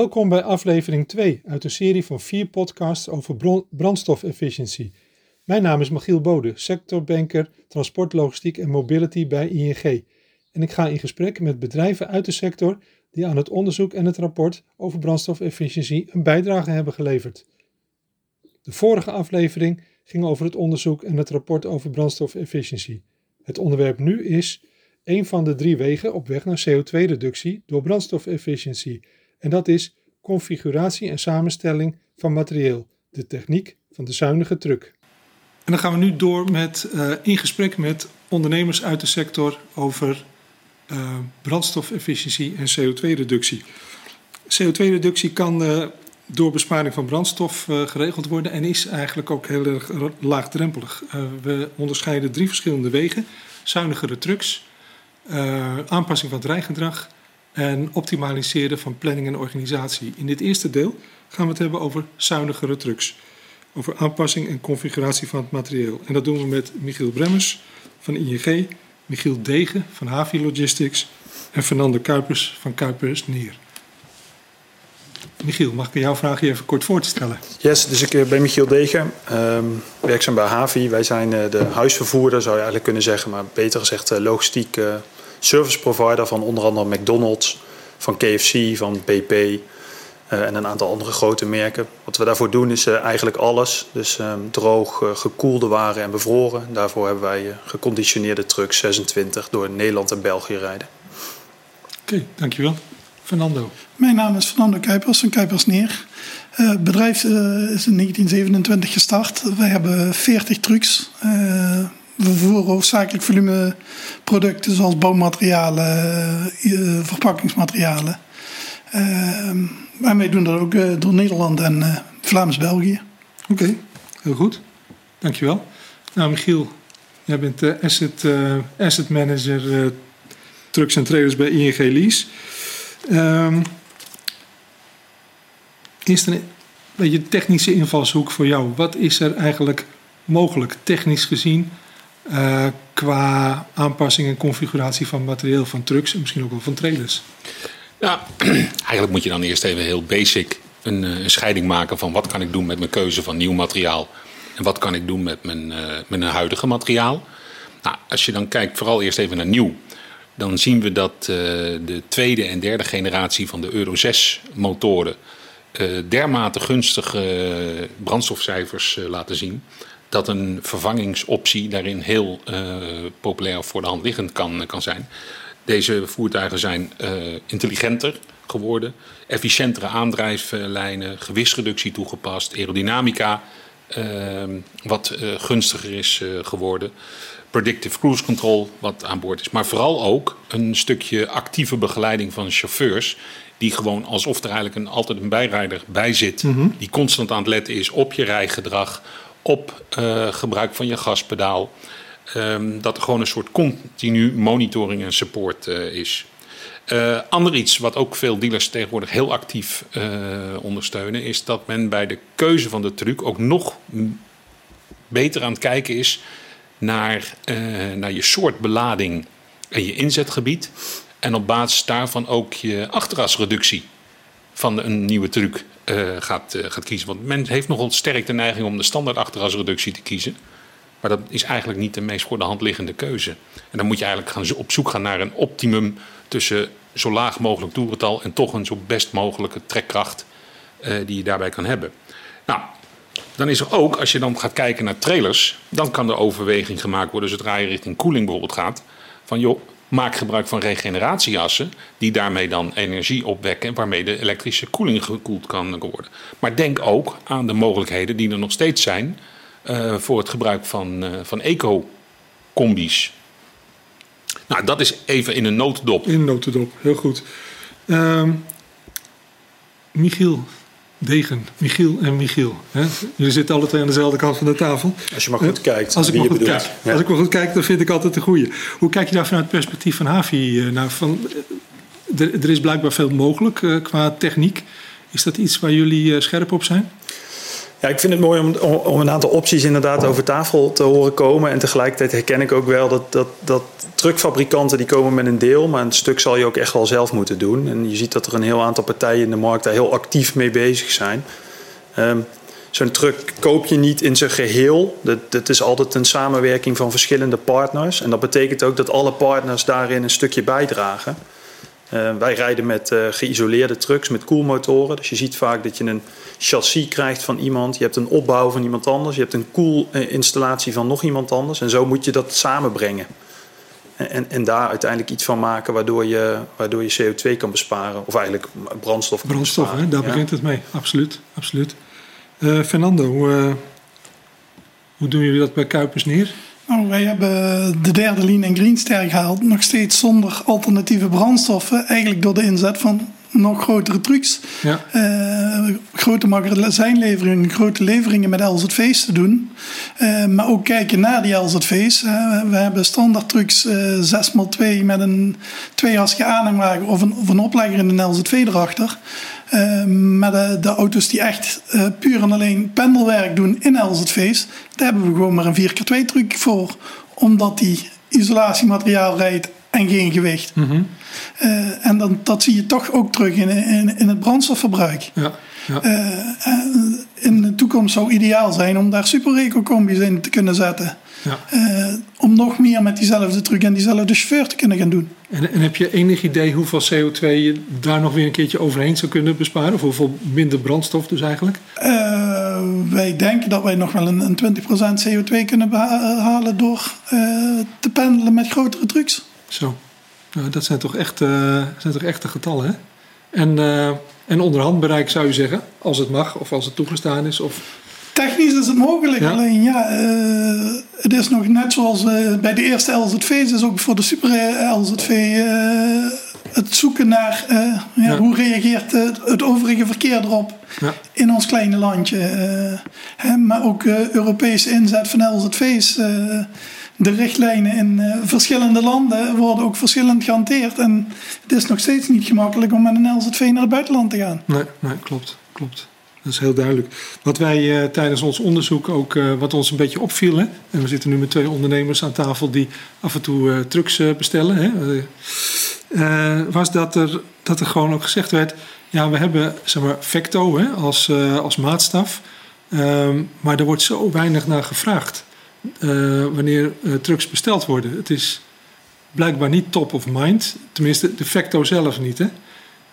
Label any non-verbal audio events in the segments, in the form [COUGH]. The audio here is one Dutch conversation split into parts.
Welkom bij aflevering 2 uit een serie van vier podcasts over brandstofefficiëntie. Mijn naam is Michiel Bode, sectorbanker transportlogistiek en mobility bij ING. En ik ga in gesprek met bedrijven uit de sector die aan het onderzoek en het rapport over brandstofefficiëntie een bijdrage hebben geleverd. De vorige aflevering ging over het onderzoek en het rapport over brandstofefficiëntie. Het onderwerp nu is een van de drie wegen op weg naar CO2-reductie door brandstofefficiëntie. En dat is configuratie en samenstelling van materieel, de techniek van de zuinige truck. En dan gaan we nu door met uh, in gesprek met ondernemers uit de sector over uh, brandstofefficiëntie en CO2-reductie. CO2-reductie kan uh, door besparing van brandstof geregeld worden en is eigenlijk ook heel erg laagdrempelig. we onderscheiden drie verschillende wegen: zuinigere trucks, aanpassing van het rijgedrag en optimaliseren van planning en organisatie. In dit eerste deel gaan we het hebben over zuinigere trucks. Over aanpassing en configuratie van het materieel. En dat doen we met Michiel Bremmers van ING, Michiel Degen van Havi Logistics en Fernando Kuipers van Kuipers Neer. Michiel, mag ik jou vragen je even kort voor te stellen? Yes, dus ik eh, ben Michiel Degen, um, werkzaam bij Havi. Wij zijn uh, de huisvervoerder, zou je eigenlijk kunnen zeggen, maar beter gezegd uh, logistiek service provider van onder andere McDonald's, van KFC, van BP uh, en een aantal andere grote merken. Wat we daarvoor doen is uh, eigenlijk alles. Dus um, droog, uh, gekoelde waren en bevroren. Daarvoor hebben wij geconditioneerde trucks 26 door Nederland en België rijden. Oké, okay, dankjewel. Fernando. Mijn naam is Fernando Kuipers van Kuipers Neer. het bedrijf is in 1927 gestart. Wij hebben 40 trucks we vervoeren hoofdzakelijk volumeproducten zoals bouwmaterialen, uh, verpakkingsmaterialen. Uh, en wij doen dat ook door Nederland en Vlaams-België. Oké, heel goed. Dankjewel. Nou, Michiel, jij bent asset, asset manager trucks en trailers bij ING Lease. Um, eerst een beetje technische invalshoek voor jou. Wat is er eigenlijk mogelijk, technisch gezien, uh, qua aanpassing en configuratie van materieel van trucks en misschien ook wel van trailers? Ja, [CLEARS THROAT] eigenlijk moet je dan eerst even heel basic een, eh, een, scheiding maken van wat kan ik doen met mijn keuze van nieuw materiaal en wat kan ik doen met mijn, uh, mijn huidige materiaal. Nou, als je dan kijkt vooral eerst even naar nieuw, dan zien we dat de tweede en derde generatie van de Euro 6 motoren dermate gunstige brandstofcijfers laten zien dat een vervangingsoptie daarin heel uh, populair voor de hand liggend kan, kan zijn. Deze voertuigen zijn uh, intelligenter geworden, efficiëntere aandrijflijnen, gewichtsreductie toegepast, aerodynamica uh, wat gunstiger is geworden. Predictive cruise control, wat aan boord is. Maar vooral ook een stukje actieve begeleiding van chauffeurs die gewoon alsof er eigenlijk een, altijd een bijrijder bij zit. Mm -hmm. Die constant aan het letten is op je rijgedrag, op uh, gebruik van je gaspedaal. Um, dat er gewoon een soort continu monitoring en support uh, is. Uh, ander iets wat ook veel dealers tegenwoordig heel actief ondersteunen, is dat men bij de keuze van de truc ook nog beter aan het kijken is naar, naar je soort belading en je inzetgebied. En op basis daarvan ook je achterasreductie van een nieuwe truc uh, gaat, uh, gaat kiezen. Want men heeft nogal sterk de neiging om de standaard achterasreductie te kiezen. Maar dat is eigenlijk niet de meest voor de hand liggende keuze. En dan moet je eigenlijk gaan, op zoek gaan naar een optimum tussen zo laag mogelijk toerental en toch een zo best mogelijke trekkracht uh, die je daarbij kan hebben. Nou, dan is er ook, als je dan gaat kijken naar trailers, dan kan de overweging gemaakt worden zodra je richting koeling bijvoorbeeld gaat. Van joh, Maak gebruik van regeneratieassen, die daarmee dan energie opwekken, waarmee de elektrische koeling gekoeld kan worden. Maar denk ook aan de mogelijkheden die er nog steeds zijn uh, voor het gebruik van, uh, van eco-combi's. Nou, dat is even in een notendop. In een notendop, heel goed. Uh, Michiel, Degen, Michiel en Michiel. Hè? Jullie zitten alle twee aan dezelfde kant van de tafel. Als je maar goed kijkt. Als ik, maar goed, kijk, ja. als ik maar goed kijk, dan vind ik altijd de goede. Hoe kijk je daar vanuit het perspectief van Havi naar? Nou, van, er, er, is blijkbaar veel mogelijk uh, qua techniek. Is dat iets waar jullie uh, scherp op zijn? Ja, ik vind het mooi om, om, een aantal opties inderdaad over tafel te horen komen. En tegelijkertijd herken ik ook wel dat, dat, dat truckfabrikanten die komen met een deel, maar een stuk zal je ook echt wel zelf moeten doen. En je ziet dat er een heel aantal partijen in de markt daar heel actief mee bezig zijn. Ehm, zo'n truck koop je niet in zijn geheel. Dat, dat is altijd een samenwerking van verschillende partners. En dat betekent ook dat alle partners daarin een stukje bijdragen. Uh, wij rijden met uh, geïsoleerde trucks met koelmotoren. Dus je ziet vaak dat je een chassis krijgt van iemand. Je hebt een opbouw van iemand anders. Je hebt een koelinstallatie van nog iemand anders. En zo moet je dat samenbrengen. En, en daar uiteindelijk iets van maken waardoor je, waardoor je CO2 kan besparen. Of eigenlijk brandstof kan Brandstof, hè? daar begint het mee. Absoluut, absoluut. Uh, Fernando, hoe, hoe doen jullie dat bij Kuipers neer? Nou, wij hebben de derde Lean en Green Ster gehaald. Nog steeds zonder alternatieve brandstoffen. Eigenlijk door de inzet van nog grotere trucks. Ja. Uh, grote magazijnleveringen, grote leveringen met LZV's te doen. Uh, maar ook kijken naar die LZV's. Uh, we hebben standaard trucks 6x2 met een tweehassige aanhangwagen of een, of een oplegger in een LZV erachter. Maar de, de, auto's die echt puur en alleen pendelwerk doen in LZV's, daar hebben we gewoon maar een 4x2 truc voor. Omdat die isolatiemateriaal rijdt en geen gewicht. Mm uh, en dan, dat zie je toch ook terug in, in, in het brandstofverbruik. Ja, ja. In de toekomst zou ideaal zijn om daar super eco-combis in te kunnen zetten. Ja. Uh, om nog meer met diezelfde truc en diezelfde chauffeur te kunnen gaan doen. En, en, heb je enig idee hoeveel CO2 je daar nog weer een keertje overheen zou kunnen besparen? Of hoeveel minder brandstof dus eigenlijk? Uh, wij denken dat wij nog wel een, een 20% CO2 kunnen behalen door te pendelen met grotere trucks. Zo. Nou, dat zijn toch echt, zijn toch echte getallen, hè? En, en onderhand bereik zou je zeggen, als het mag of als het toegestaan is? Of... Technisch is het mogelijk, alleen ja, uh, het is nog net zoals bij de eerste LZV's, is ook voor de super LZV het zoeken naar ja, ja. hoe reageert het, overige verkeer erop ja. in ons kleine landje. Hè, maar ook Europese inzet van LZV's de richtlijnen in uh, verschillende landen worden ook verschillend gehanteerd. En het is nog steeds niet gemakkelijk om met een LZV naar het buitenland te gaan. Nee, nee klopt, klopt. Dat is heel duidelijk. Wat wij uh, tijdens ons onderzoek ook, uh, wat ons een beetje opviel, hè, en we zitten nu met twee ondernemers aan tafel die af en toe trucks bestellen, hè, was dat er, dat er gewoon ook gezegd werd, ja, we hebben zeg maar, Vecto hè, als, als maatstaf, um, maar er wordt zo weinig naar gevraagd. Uh, wanneer trucks besteld worden. Het is blijkbaar niet top of mind, tenminste de facto zelf niet. Hè?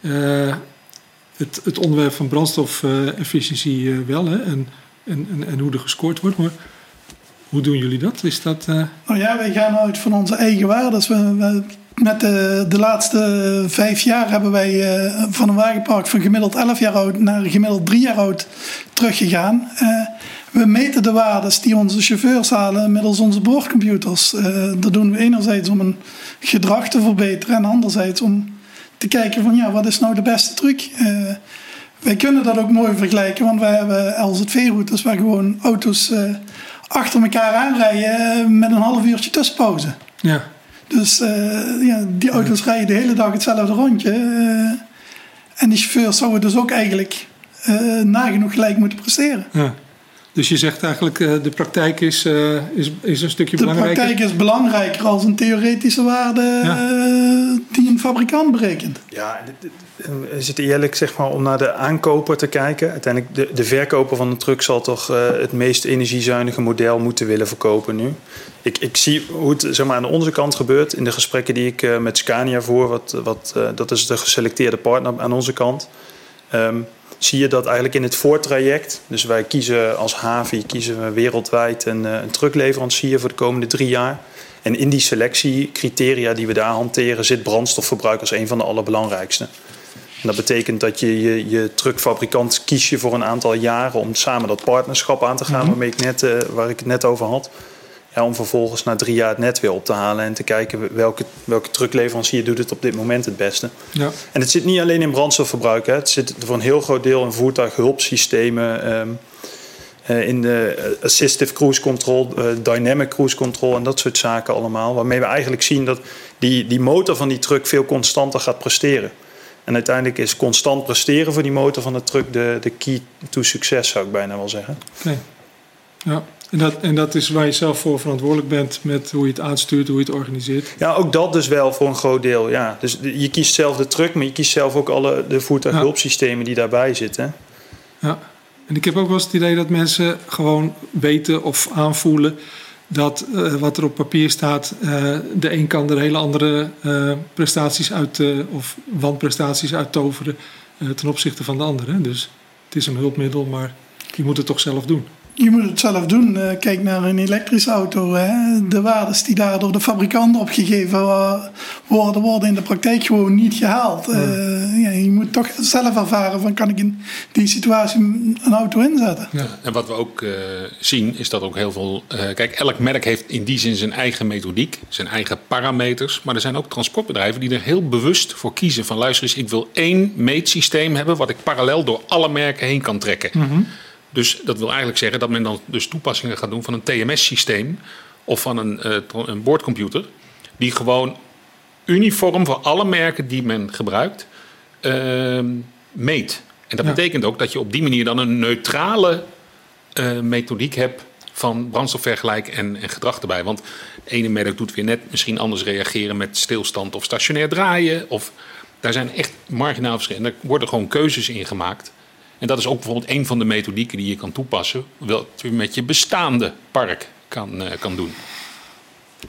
Uh, het, het, onderwerp van brandstofefficiëntie wel hè? En, en, en, hoe er gescoord wordt. Maar hoe doen jullie dat? Is dat Nou ja, wij gaan uit van onze eigen waarden. We, we, met de, de laatste vijf jaar hebben wij van een wagenpark van gemiddeld 11 jaar oud naar gemiddeld 3 jaar oud teruggegaan. We meten de waardes die onze chauffeurs halen middels onze boordcomputers. Uh, dat doen we enerzijds om een gedrag te verbeteren en anderzijds om te kijken van ja, wat is nou de beste truc? Uh, wij kunnen dat ook mooi vergelijken, want wij hebben LZV-routes waar gewoon auto's uh, achter elkaar aanrijden met een half uurtje tussenpauze. Ja. Dus ja, die auto's rijden de hele dag hetzelfde rondje. en die chauffeurs zouden dus ook eigenlijk nagenoeg gelijk moeten presteren. Ja. Dus je zegt eigenlijk uh, de praktijk is, uh, is, is een stukje belangrijker? De praktijk is belangrijker als een theoretische waarde ja. uh, die een fabrikant berekent. Ja, is het eerlijk zeg maar, om naar de aankoper te kijken? Uiteindelijk, de, de verkoper van een truck zal toch het meest energiezuinige model moeten willen verkopen nu. Ik, ik zie hoe het zeg maar, aan onze kant gebeurt in de gesprekken die ik met Scania voer. Wat, wat, dat is de geselecteerde partner aan onze kant. Um, zie je dat eigenlijk in het voortraject. Dus wij kiezen als Havi kiezen we wereldwijd een, eh, een truckleverancier voor de komende drie jaar. En in die selectiecriteria die we daar hanteren zit brandstofverbruik als een van de allerbelangrijkste. En dat betekent dat je, je je truckfabrikant kies je voor een aantal jaren om samen dat partnerschap aan te gaan, mhm. waarmee ik net, uh, waar ik het net over had om vervolgens na drie jaar het net weer op te halen en te kijken welke, welke truckleverancier doet het op dit moment het beste. Ja. En het zit niet alleen in brandstofverbruik, hè. het zit voor een heel groot deel in voertuighulpsystemen. Um, in de assistive cruise control, uh, dynamic cruise control en dat soort zaken allemaal. Waarmee we eigenlijk zien dat die, die motor van die truck veel constanter gaat presteren. En uiteindelijk is constant presteren voor die motor van de truck de, de key to succes, zou ik bijna wel zeggen. Oké. Ja, en dat, en dat is waar je zelf voor verantwoordelijk bent met hoe je het aanstuurt, hoe je het organiseert. Ja, ook dat dus wel voor een groot deel. Ja. Dus je kiest zelf de truck, maar je kiest zelf ook alle de voertuighulpsystemen die daarbij zitten. Ja, en ik heb ook wel eens het idee dat mensen gewoon weten of aanvoelen dat eh, wat er op papier staat, eh, de een kan er hele andere eh, prestaties uit, of wanprestaties uit toveren ten opzichte van de andere. Dus het is een hulpmiddel, maar je moet het toch zelf doen. Je moet het zelf doen. Eh, kijk naar een elektrische auto. Hè. De waardes die daar door de fabrikant opgegeven worden, worden in de praktijk gewoon niet gehaald. Eh, ja, je moet toch zelf ervaren van kan ik in die situatie een auto inzetten. En wat we ook eh, zien is dat ook heel veel. eh, kijk, elk merk heeft in die zin zijn eigen methodiek, zijn eigen parameters. Maar er zijn ook transportbedrijven die er heel bewust voor kiezen: van luister eens, ik wil één meetsysteem hebben wat ik parallel door alle merken heen kan trekken. Dus dat wil eigenlijk zeggen dat men dan dus toepassingen gaat doen van een TMS-systeem of van een, eh, een boordcomputer, die gewoon uniform voor alle merken die men gebruikt ehm, meet. En dat Ja. betekent ook dat je op die manier dan een neutrale eh, methodiek hebt van brandstofvergelijk en, en gedrag erbij. Want het ene merk doet weer net misschien anders reageren met stilstand of stationair draaien. Of, daar zijn echt marginaal verschillen. En daar worden gewoon keuzes in gemaakt. En dat is ook bijvoorbeeld een van de methodieken die je kan toepassen. Wat je met je bestaande park kan, eh, kan doen.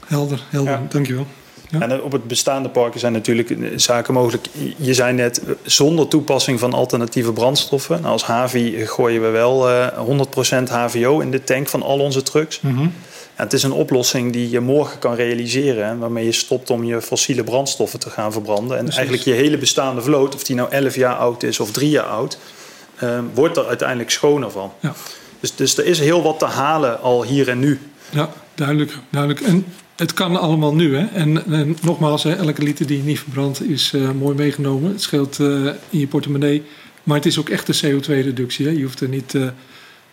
Helder, helder. Ja. Dankjewel. Ja. En op het bestaande parken zijn natuurlijk eh, zaken mogelijk. Je zei net, eh, zonder toepassing van alternatieve brandstoffen. Nou, als Havi gooien we wel eh 100% HVO in de tank van al onze trucks. Mhm. Ja, het is een oplossing die je morgen kan realiseren. hè, Waarmee je stopt om je fossiele brandstoffen te gaan verbranden. En Precies. eigenlijk je hele bestaande vloot, of die nou 11 jaar oud is of 3 jaar oud, eh, wordt er uiteindelijk schoner van. Ja. Dus, dus er is heel wat te halen al hier en nu. Ja, duidelijk, duidelijk. En het kan allemaal nu. Hè? En, en nogmaals, hè, elke liter die je niet verbrandt is eh, mooi meegenomen. Het scheelt eh, in je portemonnee. Maar het is ook echt een CO2-reductie. Hè? Je hoeft er, niet, eh,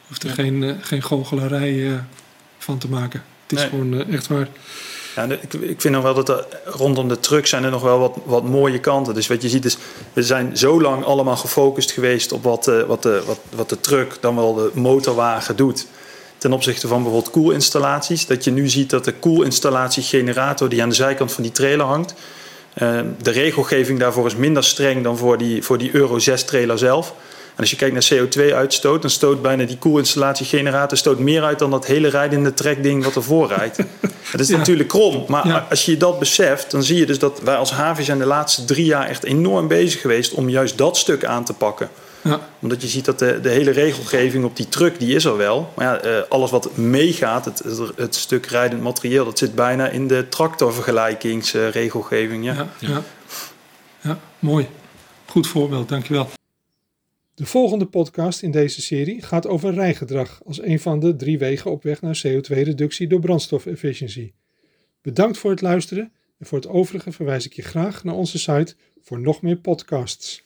hoeft er Ja. geen, geen goochelarij van te maken. Het is Nee. gewoon echt waar. Ja, ik, ik vind nog wel dat er rondom de truck zijn er nog wel wat, wat mooie kanten. Dus wat je ziet is, we zijn zo lang allemaal gefocust geweest op wat, eh, wat, de, wat, wat de truck, dan wel de motorwagen doet. Ten opzichte van bijvoorbeeld koelinstallaties. Dat je nu ziet dat de koelinstallatiegenerator die aan de zijkant van die trailer hangt. eh, de regelgeving daarvoor is minder streng dan voor die, voor die Euro 6 trailer zelf. En als je kijkt naar CO2-uitstoot, dan stoot bijna die koelinstallatiegenerator stoot meer uit dan dat hele rijdende trekding wat ervoor rijdt. [LAUGHS] Dat is Ja. natuurlijk krom, maar Ja. als je dat beseft, dan zie je dus dat wij als Havi zijn de laatste drie jaar echt enorm bezig geweest om juist dat stuk aan te pakken. Ja, Omdat je ziet dat de, de hele regelgeving op die truck, die is er wel. Maar ja, eh, alles wat meegaat, het, het, het stuk rijdend materieel, dat zit bijna in de tractorvergelijkingsregelgeving. ja. ja, ja. ja, mooi. Goed voorbeeld, dankjewel. De volgende podcast in deze serie gaat over rijgedrag als een van de drie wegen op weg naar CO2-reductie door brandstofefficiëntie. Bedankt voor het luisteren en voor het overige verwijs ik je graag naar onze site voor nog meer podcasts.